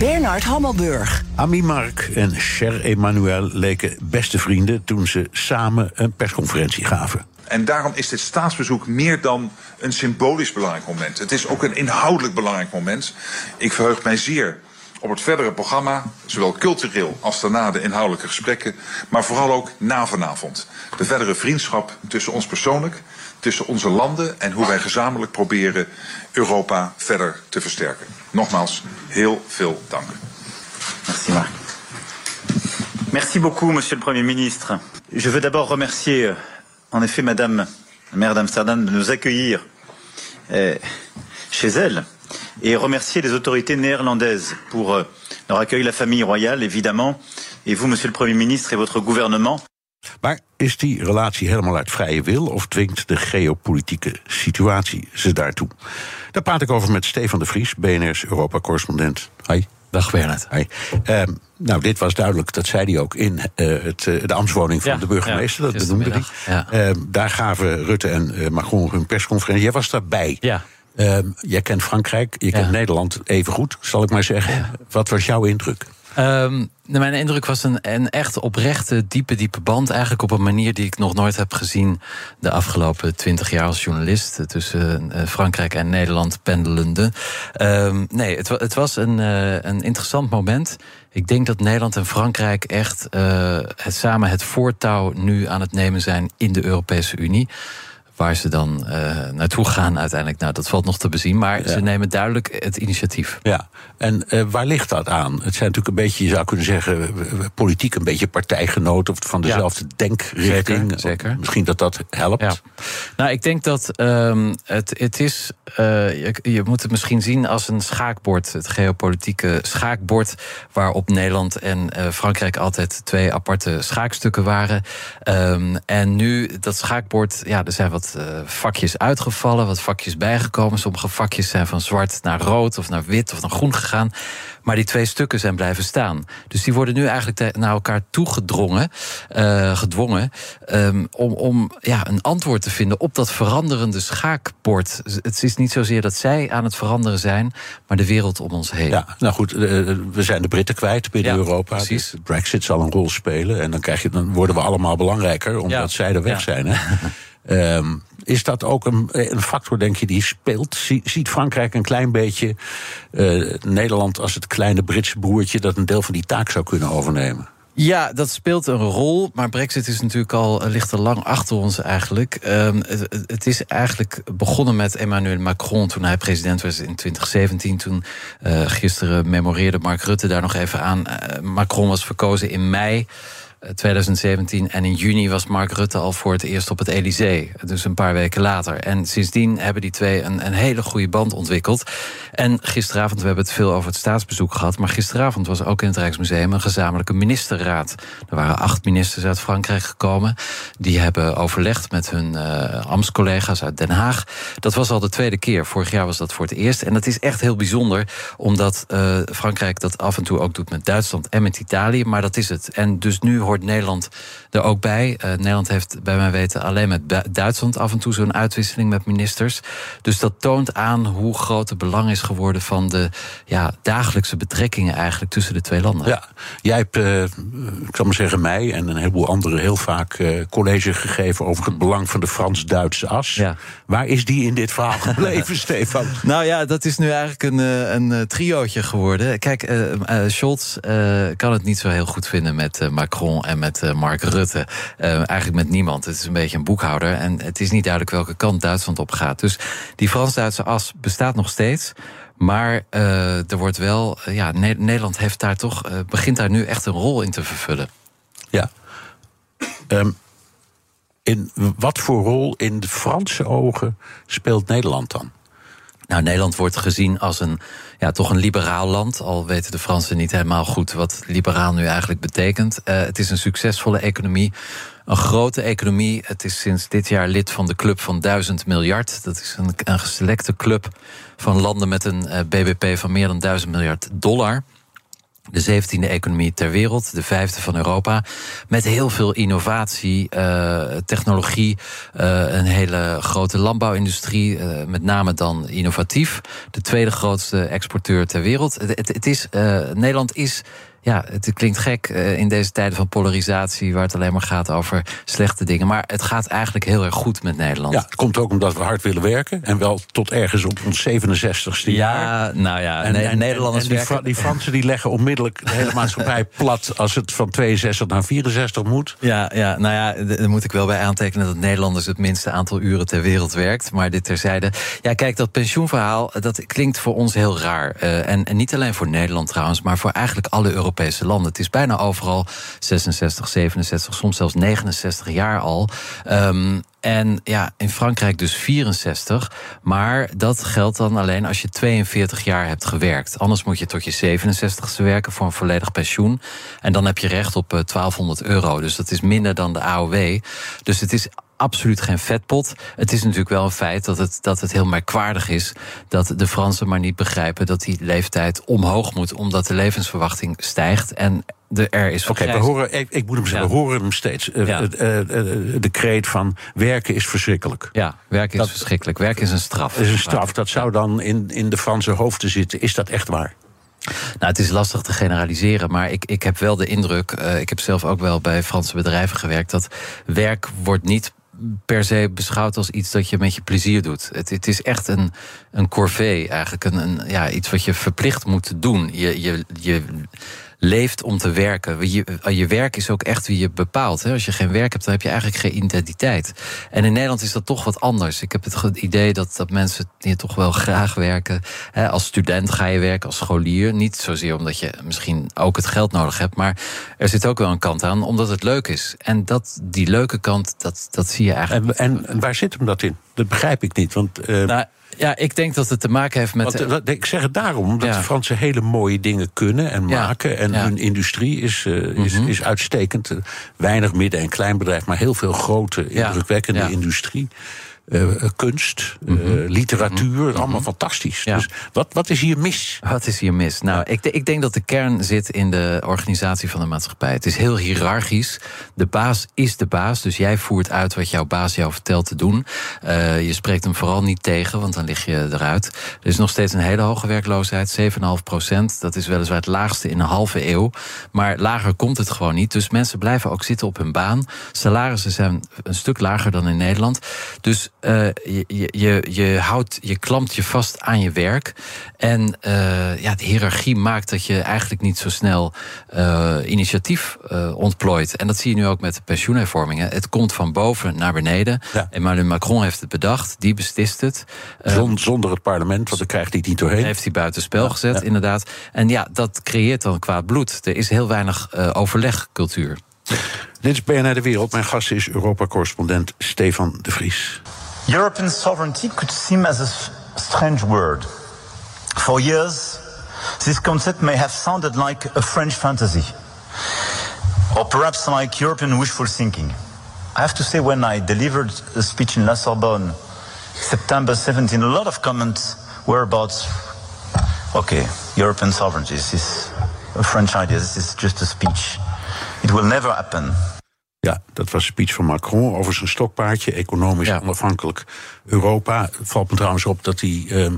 Bernard Hammelburg. Ami Mark en Cher Emmanuel leken beste vrienden toen ze samen een persconferentie gaven. En daarom is dit staatsbezoek meer dan een symbolisch belangrijk moment. Het is ook een inhoudelijk belangrijk moment. Ik verheug mij zeer op het verdere programma, zowel cultureel als daarna de inhoudelijke gesprekken, maar vooral ook na vanavond. De verdere vriendschap tussen ons persoonlijk, tussen onze landen en hoe wij gezamenlijk proberen Europa verder te versterken. Nogmaals, heel veel dank. Merci Marc. Merci beaucoup, Monsieur le Premier ministre. Je veux d'abord remercier, en effet, Madame la maire d'Amsterdam de nous accueillir euh, chez elle et remercier les autorités néerlandaises pour euh, leur accueil, la famille royale évidemment, et vous, Monsieur le Premier ministre, et votre gouvernement. Maar is die relatie helemaal uit vrije wil of dwingt de geopolitieke situatie ze daartoe? Daar praat ik over met Stefan de Vries, BNR's Europa-correspondent. Hi. Dag Bernard. Hi. Um, nou, dit was duidelijk, dat zei hij ook in uh, het, uh, de ambtswoning van ja, de burgemeester. Ja, dat benoemde hij. Ja. Uh, daar gaven Rutte en eh, Macron hun persconferentie. Jij was daarbij. Ja. Um, jij kent Frankrijk, je kent Nederland even goed, zal ik maar zeggen. Wat was jouw indruk? Um, mijn indruk was een, een echt oprechte, diepe, diepe band. Eigenlijk op een manier die ik nog nooit heb gezien de afgelopen twintig jaar als journalist. Tussen uh, Frankrijk en Nederland pendelende. Um, nee, het, het was een, uh, een interessant moment. Ik denk dat Nederland en Frankrijk echt uh, het, samen het voortouw nu aan het nemen zijn in de Europese Unie. Waar ze dan uh, naartoe gaan uiteindelijk, nou, dat valt nog te bezien. Maar ze nemen duidelijk het initiatief. Ja, en uh, waar ligt dat aan? Het zijn natuurlijk een beetje, je zou kunnen zeggen, politiek een beetje partijgenoten van dezelfde ja. denkrichting. Zeker, zeker, Misschien dat dat helpt. Ja. Nou, ik denk dat um, het, het is. Uh, je, je, moet het misschien zien als een schaakbord, het geopolitieke schaakbord, waarop Nederland en Frankrijk altijd twee aparte schaakstukken waren. Um, en nu dat schaakbord, ja, er zijn wat uh, vakjes uitgevallen, wat vakjes bijgekomen. Sommige vakjes zijn van zwart naar rood of naar wit of naar groen gegaan. Maar die twee stukken zijn blijven staan. Dus die worden nu eigenlijk naar elkaar toegedrongen, uh, gedwongen, um, om, om ja, een antwoord te vinden op dat veranderende schaakbord. Het is niet zozeer dat zij aan het veranderen zijn, maar de wereld om ons heen. Ja, nou goed, we zijn de Britten kwijt binnen ja, Europa. Precies. Dus Brexit zal een rol spelen. En dan, krijg je, dan worden we allemaal belangrijker, omdat ja. zij er weg ja. zijn. Hè? Um, is dat ook een, een, factor, denk je, die speelt? Ziet Frankrijk een klein beetje uh, Nederland als het kleine Britse broertje dat een deel van die taak zou kunnen overnemen? Ja, dat speelt een rol. Maar Brexit is natuurlijk al ligt er lang achter ons eigenlijk. Um, het, is eigenlijk begonnen met Emmanuel Macron toen hij president was in 2017. Toen uh, gisteren memoreerde Mark Rutte daar nog even aan. Macron was verkozen in mei. 2017. En in juni was Mark Rutte al voor het eerst op het Elysée. Dus een paar weken later. En sindsdien hebben die twee een, een hele goede band ontwikkeld. En gisteravond, we hebben het veel over het staatsbezoek gehad. Maar gisteravond was ook in het Rijksmuseum een gezamenlijke ministerraad. Er waren acht ministers uit Frankrijk gekomen. Die hebben overlegd met hun uh, ambtscollega's uit Den Haag. Dat was al de tweede keer. Vorig jaar was dat voor het eerst. En dat is echt heel bijzonder, omdat uh, Frankrijk dat af en toe ook doet met Duitsland en met Italië. Maar dat is het. En dus nu hoort Nederland er ook bij. Uh, Nederland heeft bij mijn weten alleen met Duitsland af en toe zo'n uitwisseling met ministers. Dus dat toont aan hoe groot het belang is geworden van de ja, dagelijkse betrekkingen eigenlijk tussen de twee landen. Ja, jij hebt, uh, ik zal maar zeggen, mij en een heleboel anderen heel vaak uh, college gegeven over het belang van de Frans-Duitse as. Ja. Waar is die in dit verhaal gebleven, Stefan? Nou ja, dat is nu eigenlijk een, een triootje geworden. Kijk, Scholz kan het niet zo heel goed vinden met Macron en met Mark Rutte. eigenlijk met niemand. Het is een beetje een boekhouder. En het is niet duidelijk welke kant Duitsland op gaat. Dus die Frans-Duitse as bestaat nog steeds. Maar uh, er wordt wel, ja, Nederland heeft daar toch, begint daar nu echt een rol in te vervullen. Ja. Um, in wat voor rol in de Franse ogen speelt Nederland dan? Nou, Nederland wordt gezien als een, ja, toch een liberaal land. Al weten de Fransen niet helemaal goed wat liberaal nu eigenlijk betekent. het is een succesvolle economie een grote economie. Het is sinds dit jaar lid van de club van 1000 miljard. Dat is een, een club van landen met een uh, BBP van meer dan 1000 miljard dollar. De zeventiende economie ter wereld, de vijfde van Europa. Met heel veel innovatie, uh, technologie, uh, een hele grote landbouwindustrie, uh, met name dan innovatief. De tweede grootste exporteur ter wereld. Het, het, het is, Nederland is ja, het klinkt gek uh, in deze tijden van polarisatie, waar het alleen maar gaat over slechte dingen. Maar het gaat eigenlijk heel erg goed met Nederland. Ja, het komt ook omdat we hard willen werken. En wel tot ergens op ons 67ste ja, jaar. nou ja, en, en, Nederlanders en, die, werken... die Fransen die leggen onmiddellijk de hele maatschappij plat als het van 62 naar 64 moet. Ja, ja nou ja, daar moet ik wel bij aantekenen dat Nederlanders het minste aantal uren ter wereld werkt. Maar dit terzijde. Ja, kijk, dat pensioenverhaal, dat klinkt voor ons heel raar. Uh, en, en niet alleen voor Nederland trouwens, maar voor eigenlijk alle Europese Europese landen. Het is bijna overal 66, 67, soms zelfs 69 jaar al. Um, en ja, in Frankrijk dus 64. Maar dat geldt dan alleen als je 42 jaar hebt gewerkt. Anders moet je tot je 67ste werken voor een volledig pensioen. En dan heb je recht op 1200 euro. Dus dat is minder dan de AOW. Dus het is absoluut geen vetpot. Het is natuurlijk wel een feit dat het, dat het heel merkwaardig is dat de Fransen maar niet begrijpen dat die leeftijd omhoog moet, omdat de levensverwachting stijgt. En de er is Oké, we horen, ik, ik, moet hem zeggen, ja. we horen hem steeds. Uh, ja. uh, uh, de kreet van werken is verschrikkelijk. Ja, werken dat, is verschrikkelijk. Werken is een straf. is een straf. Dat zou dan in, in de Franse hoofden zitten. Is dat echt waar? Nou, het is lastig te generaliseren, maar ik, ik heb wel de indruk, uh, ik heb zelf ook wel bij Franse bedrijven gewerkt, dat werk wordt niet per se beschouwd als iets dat je met je plezier doet. Het, het is echt een, een corvée, eigenlijk. Een, een, ja, iets wat je verplicht moet doen. Je, je, je leeft om te werken. Je, je werk is ook echt wie je bepaalt. Hè. Als je geen werk hebt, dan heb je eigenlijk geen identiteit. En in Nederland is dat toch wat anders. Ik heb het idee dat, dat mensen hier toch wel graag werken. Hè, als student ga je werken, als scholier. Niet zozeer omdat je misschien ook het geld nodig hebt. Maar er zit ook wel een kant aan, omdat het leuk is. En dat, die leuke kant, dat, dat zie je eigenlijk. En, en waar zit hem dat in? Dat begrijp ik niet. Want, uh... nou, ja, ik denk dat het te maken heeft met. Want, ik zeg het daarom, omdat ja. de Fransen hele mooie dingen kunnen en ja. maken. En ja. hun industrie is, uh, is, mm -hmm. is uitstekend. Weinig midden- en kleinbedrijf, maar heel veel grote, indrukwekkende industrie. Uh, kunst, mm -hmm. uh, literatuur, mm -hmm. allemaal fantastisch. Ja. Dus wat, wat is hier mis? Wat is hier mis? Nou, ik, ik denk dat de kern zit in de organisatie van de maatschappij. Het is heel hiërarchisch. De baas is de baas, dus jij voert uit wat jouw baas jou vertelt te doen. Uh, je spreekt hem vooral niet tegen, want dan lig je eruit. Er is nog steeds een hele hoge werkloosheid, 7,5 procent. Dat is weliswaar het laagste in een halve eeuw. Maar lager komt het gewoon niet. Dus mensen blijven ook zitten op hun baan. Salarissen zijn een stuk lager dan in Nederland. Dus uh, je, je, je, houdt, je klampt je vast aan je werk. En uh, ja, de hiërarchie maakt dat je eigenlijk niet zo snel uh, initiatief ontplooit. En dat zie je nu ook met de pensioenhervormingen. Het komt van boven naar beneden. Ja. Emmanuel Macron heeft het bedacht, die beslist het. Zonder het parlement, want dan krijgt hij niet doorheen. Heeft hij buitenspel ja, gezet, ja. inderdaad. En ja, dat creëert dan kwaad bloed. Er is heel weinig overlegcultuur. Dit is BNR De Wereld. Mijn gast is Europa-correspondent Stefan de Vries. European sovereignty could seem as a strange word. For years, this concept may have sounded like a French fantasy, or perhaps like European wishful thinking. I have to say, when I delivered a speech in La Sorbonne, September 17, a lot of comments were about, okay, European sovereignty, this is a French idea, this is just a speech. It will never happen. Ja, dat was een speech van Macron over zijn stokpaardje, economisch Ja. onafhankelijk Europa. Het valt me trouwens op dat hij ehm,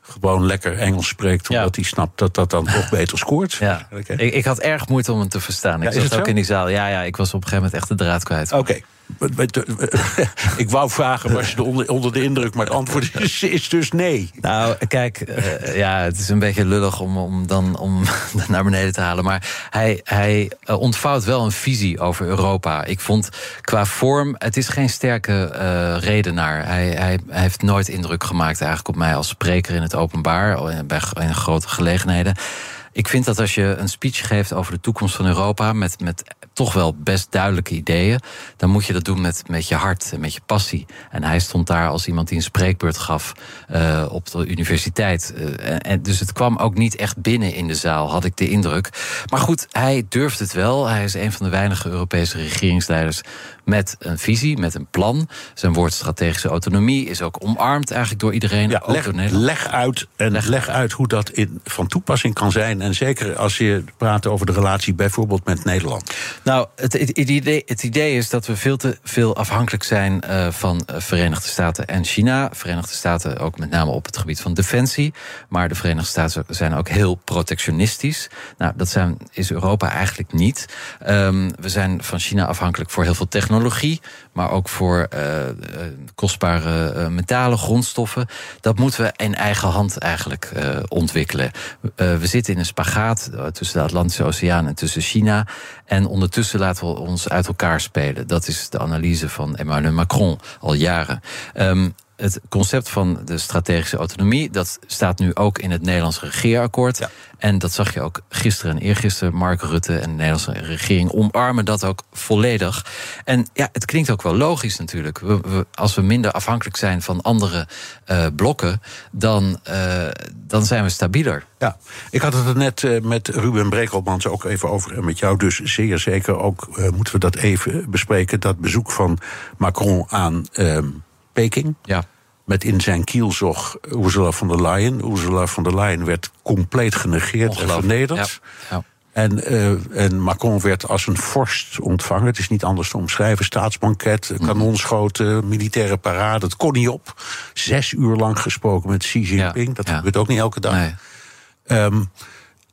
gewoon lekker Engels spreekt, Ja. omdat hij snapt dat dat dan toch beter scoort. Ja, ik, ik had erg moeite om het te verstaan. Ik zat ook zo? in die zaal. Ja, ja, ik was op een gegeven moment echt de draad kwijt. Oké. Ik wou vragen, was je onder, onder de indruk, maar het antwoord is, dus nee. Nou, kijk, eh, ja, het is een beetje lullig om, om dan om naar beneden te halen. Maar hij, hij eh, ontvouwt wel een visie over Europa. Ik vond qua vorm, het is geen sterke eh, redenaar. Hij, hij, heeft nooit indruk gemaakt eigenlijk op mij als spreker in het openbaar, bij grote gelegenheden. Ik vind dat als je een speech geeft over de toekomst van Europa met, met toch wel best duidelijke ideeën, dan moet je dat doen met, met je hart en met je passie. En hij stond daar als iemand die een spreekbeurt gaf eh, op de universiteit. Eh, en, dus het kwam ook niet echt binnen in de zaal, had ik de indruk. Maar goed, hij durft het wel. Hij is een van de weinige Europese regeringsleiders met een visie, met een plan. Zijn woord strategische autonomie is ook omarmd eigenlijk door iedereen. Ja, leg, door leg uit en leg, uit hoe dat in, van toepassing kan zijn. Zeker als je praat over de relatie bijvoorbeeld met Nederland. Nou, het, het, idee, het idee is dat we veel te veel afhankelijk zijn eh, van eh, Verenigde Staten en China. Verenigde Staten ook met name op het gebied van defensie. Maar de Verenigde Staten zijn ook heel protectionistisch. Nou, dat zijn, is Europa eigenlijk niet. Ehm, we zijn van China afhankelijk voor heel veel technologie. Maar ook voor eh, kostbare metalen, grondstoffen. Dat moeten we in eigen hand eigenlijk ontwikkelen. We zitten in een spagaat eh, tussen de Atlantische Oceaan en tussen China. En ondertussen laten we ons uit elkaar spelen. Dat is de analyse van Emmanuel Macron al jaren. Ehm, het concept van de strategische autonomie, dat staat nu ook in het Nederlands regeerakkoord. En dat zag je ook gisteren en eergisteren. Mark Rutte en de Nederlandse regering omarmen dat ook volledig. En ja, het klinkt ook wel logisch natuurlijk. We, we- als we minder afhankelijk zijn van andere eh, blokken, dan, eh, dan zijn we stabieler. Ja, ik had het er net eh, met Ruben Brekelmans ook even over. En met jou dus zeer zeker ook moeten we dat even bespreken. Dat bezoek van Macron aan ehm, Peking. Ja. Met in zijn kielzog Ursula von der Leyen. Ursula von der Leyen werd compleet genegeerd en vernederd. Ja, ja. En, eh, en Macron werd als een vorst ontvangen. Het is niet anders te omschrijven. Staatsbanket, Mhm. kanonschoten, militaire parade. Het kon niet op. Zes uur lang gesproken met Xi Jinping. dat gebeurt ook niet elke dag. Nee. Ehm,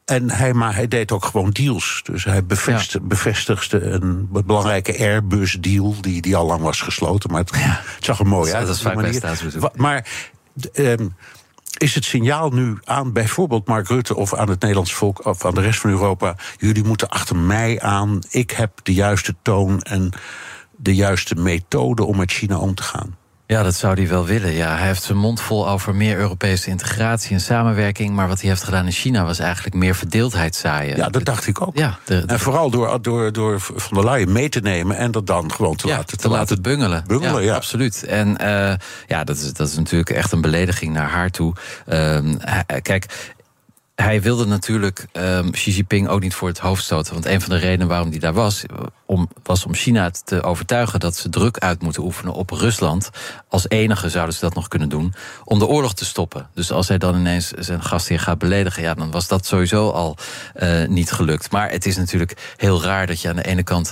en hij, maar hij deed ook gewoon deals. Dus hij bevestigde, bevestigde een belangrijke Airbus-deal... Die, die al lang was gesloten. Maar het, het zag er mooi Dat uit. is op die vaak manier. Maar ehm, is het signaal nu aan bijvoorbeeld Mark Rutte... of aan het Nederlands volk of aan de rest van Europa... jullie moeten achter mij aan. Ik heb de juiste toon en de juiste methode... om met China om te gaan. Ja, dat zou hij wel willen. Ja, hij heeft zijn mond vol over meer Europese integratie en samenwerking. Maar wat hij heeft gedaan in China was eigenlijk meer verdeeldheid zaaien. Ja, dat dacht ik ook. Ja, de, de- En vooral door, door, door Van der Leyen mee te nemen... en dat dan gewoon te ja, laten, te laten bungelen. bungelen, ja. absoluut. En eh, ja, dat is, dat is natuurlijk echt een belediging naar haar toe. Ehm, kijk. Hij wilde natuurlijk ehm, Xi Jinping ook niet voor het hoofd stoten. Want een van de redenen waarom hij daar was, om, was om China te overtuigen dat ze druk uit moeten oefenen op Rusland. Als enige zouden ze dat nog kunnen doen. Om de oorlog te stoppen. Dus als hij dan ineens zijn gastheer gaat beledigen, ja, dan was dat sowieso al eh, niet gelukt. Maar het is natuurlijk heel raar dat je aan de ene kant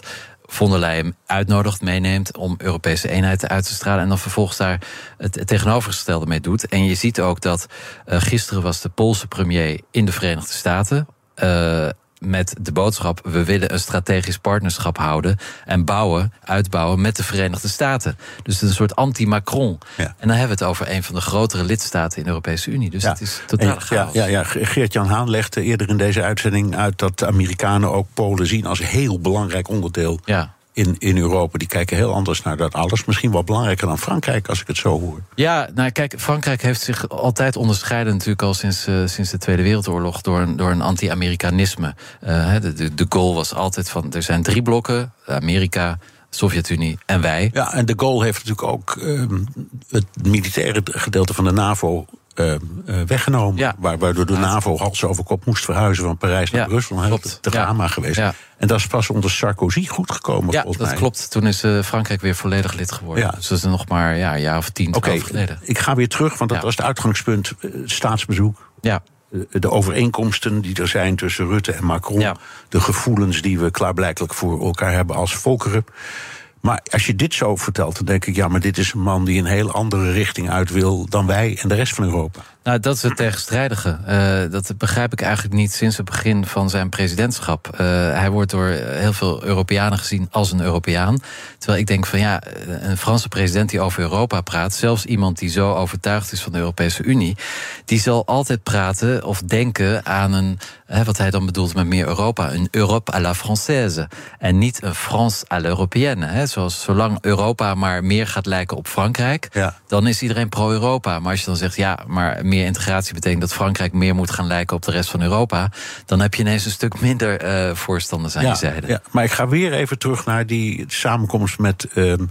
von der Leyen uitnodigt, meeneemt om Europese eenheid uit te stralen. En dan vervolgens daar het, tegenovergestelde mee doet. En je ziet ook dat eh, gisteren was de Poolse premier in de Verenigde Staten. eh, met de boodschap: we willen een strategisch partnerschap houden en bouwen, uitbouwen met de Verenigde Staten. Dus het is een soort anti-Macron. Ja. En dan hebben we het over een van de grotere lidstaten in de Europese Unie. Dus het is totaal En- ja, ja, ja, Geert-Jan Haan legde eerder in deze uitzending uit dat de Amerikanen ook Polen zien als heel belangrijk onderdeel Ja. In, in Europa die kijken heel anders naar dat alles. Misschien wel belangrijker dan Frankrijk, als ik het zo hoor. Ja, nou kijk, Frankrijk heeft zich altijd onderscheiden, natuurlijk al sinds, uh, sinds de Tweede Wereldoorlog, door een, door een anti-Amerikanisme. Uh, de, de, de goal was altijd van: er zijn drie blokken: Amerika, Sovjet-Unie en wij. Ja, en de Gaulle heeft natuurlijk ook uh, het militaire gedeelte van de NAVO uh, uh, weggenomen. Ja. Waardoor de NAVO hals over kop moest verhuizen van Parijs naar Ja, Brussel. Een heel drama geweest. En dat is pas onder Sarkozy goed gekomen, Ja, volgens dat mij. klopt. Toen is eh, Frankrijk weer volledig lid geworden. Ja. Dus dat is nog maar ja, een jaar of tien, twaalf geleden. ik ga weer terug, want dat was het uitgangspunt. eh, staatsbezoek. Ja. Eh, De overeenkomsten die er zijn tussen Rutte en Macron. Ja. De gevoelens die we klaarblijkelijk voor elkaar hebben als volkeren. Maar als je dit zo vertelt, dan denk ik... ja, maar dit is een man die een heel andere richting uit wil... dan wij en de rest van Europa. Nou, dat is het tegenstrijdige. Eh, dat begrijp ik eigenlijk niet sinds het begin van zijn presidentschap. Eh, hij wordt door heel veel Europeanen gezien als een Europeaan. Terwijl ik denk van ja, een Franse president die over Europa praat, zelfs iemand die zo overtuigd is van de Europese Unie, die zal altijd praten of denken aan een, hè, wat hij dan bedoelt met meer Europa, een Europe à la Française. En niet een France à l'Européenne. hè. Zoals zolang Europa maar meer gaat lijken op Frankrijk, Ja. dan is iedereen pro-Europa. Maar als je dan zegt, ja, maar meer integratie betekent dat Frankrijk meer moet gaan lijken op de rest van Europa, dan heb je ineens een stuk minder eh, voorstanders aan je zijde. ja, maar ik ga weer even terug naar die samenkomst met ehm,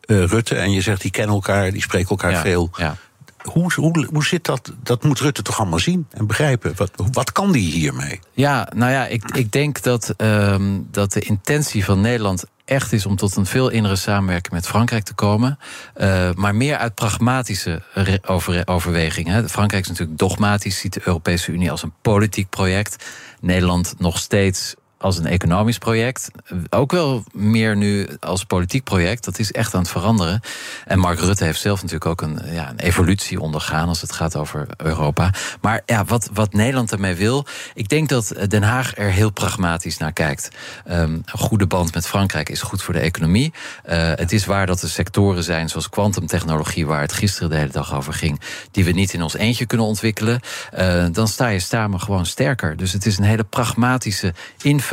eh, Rutte. En je zegt, die kennen elkaar, die spreken elkaar Ja, veel. ja. Hoe, hoe, hoe zit dat? Dat moet Rutte toch allemaal zien en begrijpen. Wat, wat kan die hiermee? Ja, nou ja, ik, ik denk dat, ehm, dat de intentie van Nederland echt is om tot een veel innere samenwerking met Frankrijk te komen. Eh, maar meer uit pragmatische over, overwegingen. Frankrijk is natuurlijk dogmatisch, ziet de Europese Unie als een politiek project. Nederland nog steeds als een economisch project. Ook wel meer nu als politiek project. Dat is echt aan het veranderen. En Mark Rutte heeft zelf natuurlijk ook een, ja, een evolutie ondergaan als het gaat over Europa. Maar ja, wat, wat Nederland ermee wil. Ik denk dat Den Haag er heel pragmatisch naar kijkt. Ehm, een goede band met Frankrijk is goed voor de economie. Eh, het is waar dat er sectoren zijn zoals kwantumtechnologie, waar het gisteren de hele dag over ging, die we niet in ons eentje kunnen ontwikkelen. Eh, dan sta je samen gewoon sterker. Dus het is een hele pragmatische invulling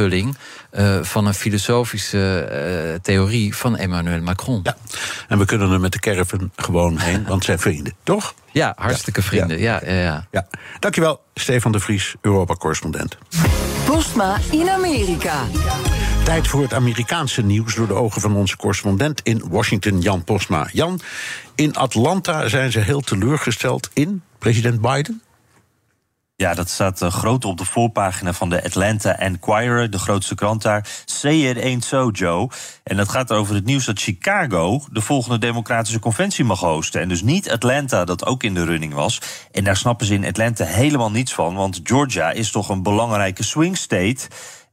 eh, van een filosofische eh, theorie van Emmanuel Macron. Ja. En we kunnen er met de caravan gewoon heen, want zijn vrienden, toch? Ja, hartstikke vrienden. Ja, ja, ja. Ja. Dankjewel, Stefan de Vries, Europa-correspondent. Postma in Amerika. Tijd voor het Amerikaanse nieuws door de ogen van onze correspondent in Washington, Jan Posma. Jan, in Atlanta zijn ze heel teleurgesteld in president Biden. Ja, dat staat eh, groot op de voorpagina van de Atlanta Enquirer, de grootste krant daar. Say it ain't so, Joe. En dat gaat over het nieuws dat Chicago de volgende democratische conventie mag hosten. En dus niet Atlanta, dat ook in de running was. En daar snappen ze in Atlanta helemaal niets van, want Georgia is toch een belangrijke swing state.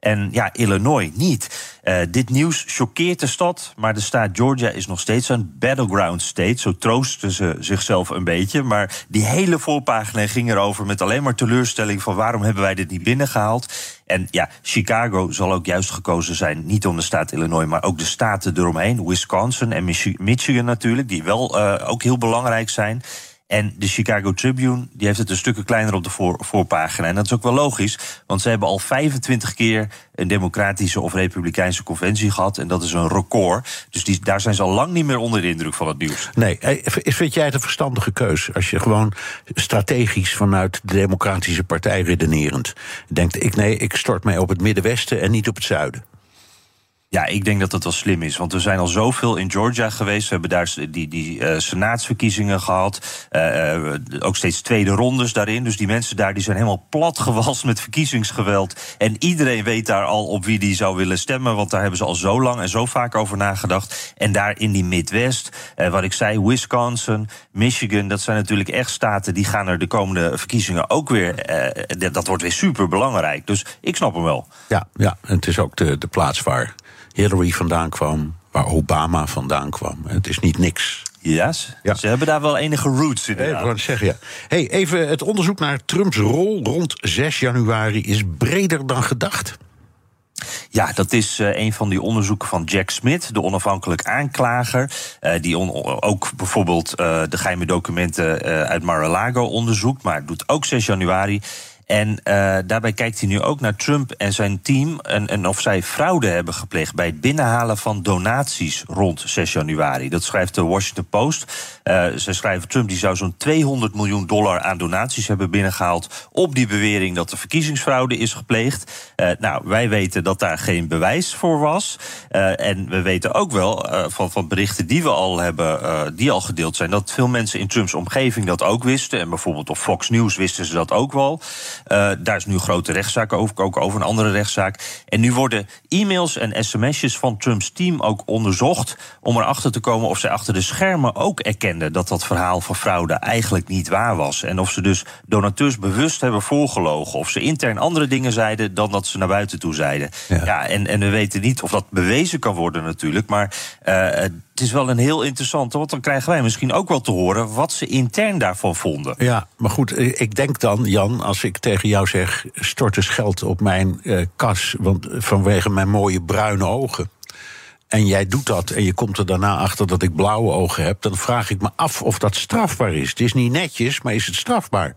En ja, Illinois niet. Eh, dit nieuws choqueert de stad, maar de staat Georgia is nog steeds een battleground state. Zo troosten ze zichzelf een beetje. Maar die hele voorpagina ging erover met alleen maar teleurstelling van waarom hebben wij dit niet binnengehaald. En ja, Chicago zal ook juist gekozen zijn, niet om de staat Illinois, maar ook de staten eromheen. Wisconsin en Michi- Michigan natuurlijk, die wel eh, ook heel belangrijk zijn. En de Chicago Tribune die heeft het een stukje kleiner op de voor, voorpagina. En dat is ook wel logisch, want ze hebben al 25 keer een democratische of republikeinse conventie gehad. En dat is een record. Dus die, daar zijn ze al lang niet meer onder de indruk van het nieuws. Nee, eh, vind jij het een verstandige keus? Als je gewoon strategisch vanuit de Democratische Partij redenerend denkt: ik, nee, ik stort mij op het Middenwesten en niet op het Zuiden. Ja, ik denk dat dat wel slim is. Want we zijn al zoveel in Georgia geweest. We hebben daar die, die uh, senaatsverkiezingen gehad. Uh, ook steeds tweede rondes daarin. Dus die mensen daar die zijn helemaal platgewalst met verkiezingsgeweld. En iedereen weet daar al op wie die zou willen stemmen. Want daar hebben ze al zo lang en zo vaak over nagedacht. En daar in die Midwest, uh, wat ik zei, Wisconsin, Michigan... dat zijn natuurlijk echt staten die gaan er de komende verkiezingen ook weer... dat wordt weer super belangrijk. Dus ik snap hem wel. Ja, ja en het is ook de, de plaats waar... Hillary vandaan kwam, waar Obama vandaan kwam. Het is niet niks. Yes. Ja, ze hebben daar wel enige roots in. Ik wou zeggen, ja. Hey, even het onderzoek naar Trumps rol rond 6 januari is breder dan gedacht. Ja, dat is uh, een van die onderzoeken van Jack Smith, de onafhankelijk aanklager. Uh, die on ook bijvoorbeeld uh, de geheime documenten uit Mar-a-Lago onderzoekt, maar doet ook 6 januari. En uh, daarbij kijkt hij nu ook naar Trump en zijn team. En, en of zij fraude hebben gepleegd bij het binnenhalen van donaties rond 6 januari. Dat schrijft de Washington Post. Uh, ze schrijven Trump die zou zo'n 200 miljoen dollar aan donaties hebben binnengehaald. op die bewering dat er verkiezingsfraude is gepleegd. Uh, nou, wij weten dat daar geen bewijs voor was. en we weten ook wel van, van berichten die we al hebben, die al gedeeld zijn, dat veel mensen in Trumps omgeving dat ook wisten. En bijvoorbeeld op Fox News wisten ze dat ook wel. Uh, daar is nu een grote rechtszaak over, ook over een andere rechtszaak. En nu worden e-mails en sms'jes van Trumps team ook onderzocht... om erachter te komen of zij achter de schermen ook erkenden... dat dat verhaal van fraude eigenlijk niet waar was. En of ze dus donateurs bewust hebben voorgelogen... of ze intern andere dingen zeiden dan dat ze naar buiten toe zeiden. Ja, ja en, en we weten niet of dat bewezen kan worden natuurlijk... maar uh, het is wel een heel interessante, want dan krijgen wij misschien ook wel te horen wat ze intern daarvan vonden. Ja, maar goed, ik denk dan, Jan, als ik tegen jou zeg: stort eens geld op mijn uh, kas, want vanwege mijn mooie bruine ogen. En jij doet dat en je komt er daarna achter dat ik blauwe ogen heb, dan vraag ik me af of dat strafbaar is. Het is niet netjes, maar is het strafbaar?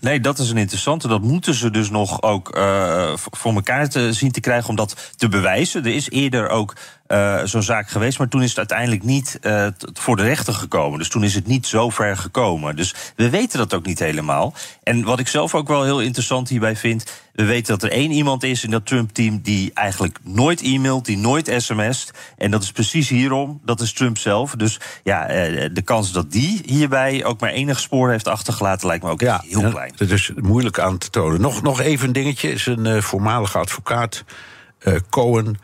Nee, dat is een interessante. Dat moeten ze dus nog ook uh, voor elkaar te zien te krijgen om dat te bewijzen. Er is eerder ook uh, zo'n zaak geweest. Maar toen is het uiteindelijk niet uh, voor de rechter gekomen. Dus toen is het niet zo ver gekomen. Dus we weten dat ook niet helemaal. En wat ik zelf ook wel heel interessant hierbij vind. We weten dat er één iemand is in dat Trump-team die eigenlijk nooit e-mailt, die nooit sms't. En dat is precies hierom. Dat is Trump zelf. Dus ja, uh, de kans dat die hierbij ook maar enig spoor heeft achtergelaten, lijkt me ook ja, heel klein. Dat is moeilijk aan te tonen. Nog, nog even een dingetje. Is een voormalige advocaat, Cohen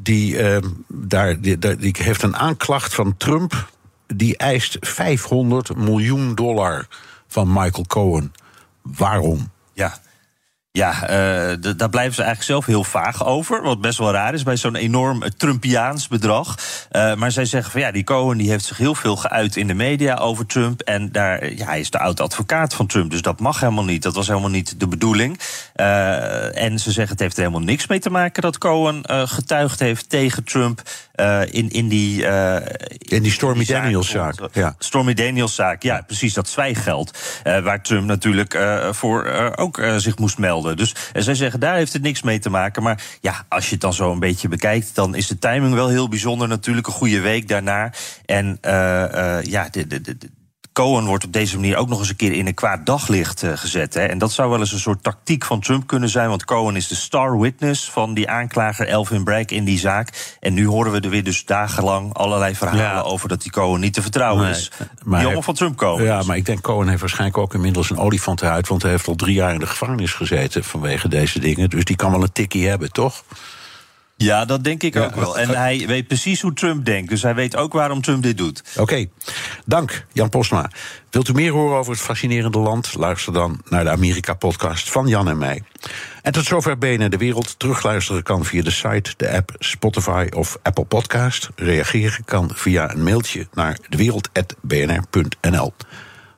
die, uh, daar, die, die heeft een aanklacht van Trump. Die eist 500 miljoen dollar van Michael Cohen. Waarom? Ja. Ja, uh, daar blijven ze eigenlijk zelf heel vaag over. Wat best wel raar is bij zo'n enorm Trumpiaans bedrag. Uh, maar zij zeggen van ja, die Cohen die heeft zich heel veel geuit in de media over Trump. En daar, ja, hij is de oud-advocaat van Trump. Dus dat mag helemaal niet. Dat was helemaal niet de bedoeling. Uh, en ze zeggen het heeft er helemaal niks mee te maken dat Cohen getuigd heeft tegen Trump. in, in die. in die Stormy Daniels-zaak. Ja. Stormy Daniels-zaak, ja, precies. Dat zwijggeld. waar Trump natuurlijk voor ook zich moest melden. Dus en zij zeggen, daar heeft het niks mee te maken. Maar ja, als je het dan zo een beetje bekijkt, dan is de timing wel heel bijzonder. Natuurlijk een goede week daarna. En uh, uh, ja, de, de, de, Cohen wordt op deze manier ook nog eens een keer in een kwaad daglicht uh, gezet. Hè. En dat zou wel eens een soort tactiek van Trump kunnen zijn. Want Cohen is de star witness van die aanklager Elvin Bragg in die zaak. En nu horen we er weer dus dagenlang allerlei verhalen ja. over dat die Cohen niet te vertrouwen nee, is. Maar die allemaal van Trump komen. Ja, maar ik denk Cohen heeft waarschijnlijk ook inmiddels een olifantenhuid. Want hij heeft al drie jaar in de gevangenis gezeten vanwege deze dingen. Dus die kan wel een tikkie hebben, toch? Ja, dat denk ik ja, ook wel. En hij weet precies hoe Trump denkt. Dus hij weet ook waarom Trump dit doet. Oké, okay. dank Jan Postma. Wilt u meer horen over het fascinerende land? Luister dan naar de Amerika-podcast van Jan en mij. En tot zover BNN De Wereld. Terugluisteren kan via de site, de app, Spotify of Apple Podcast. Reageren kan via een mailtje naar dewereld.bnr.nl.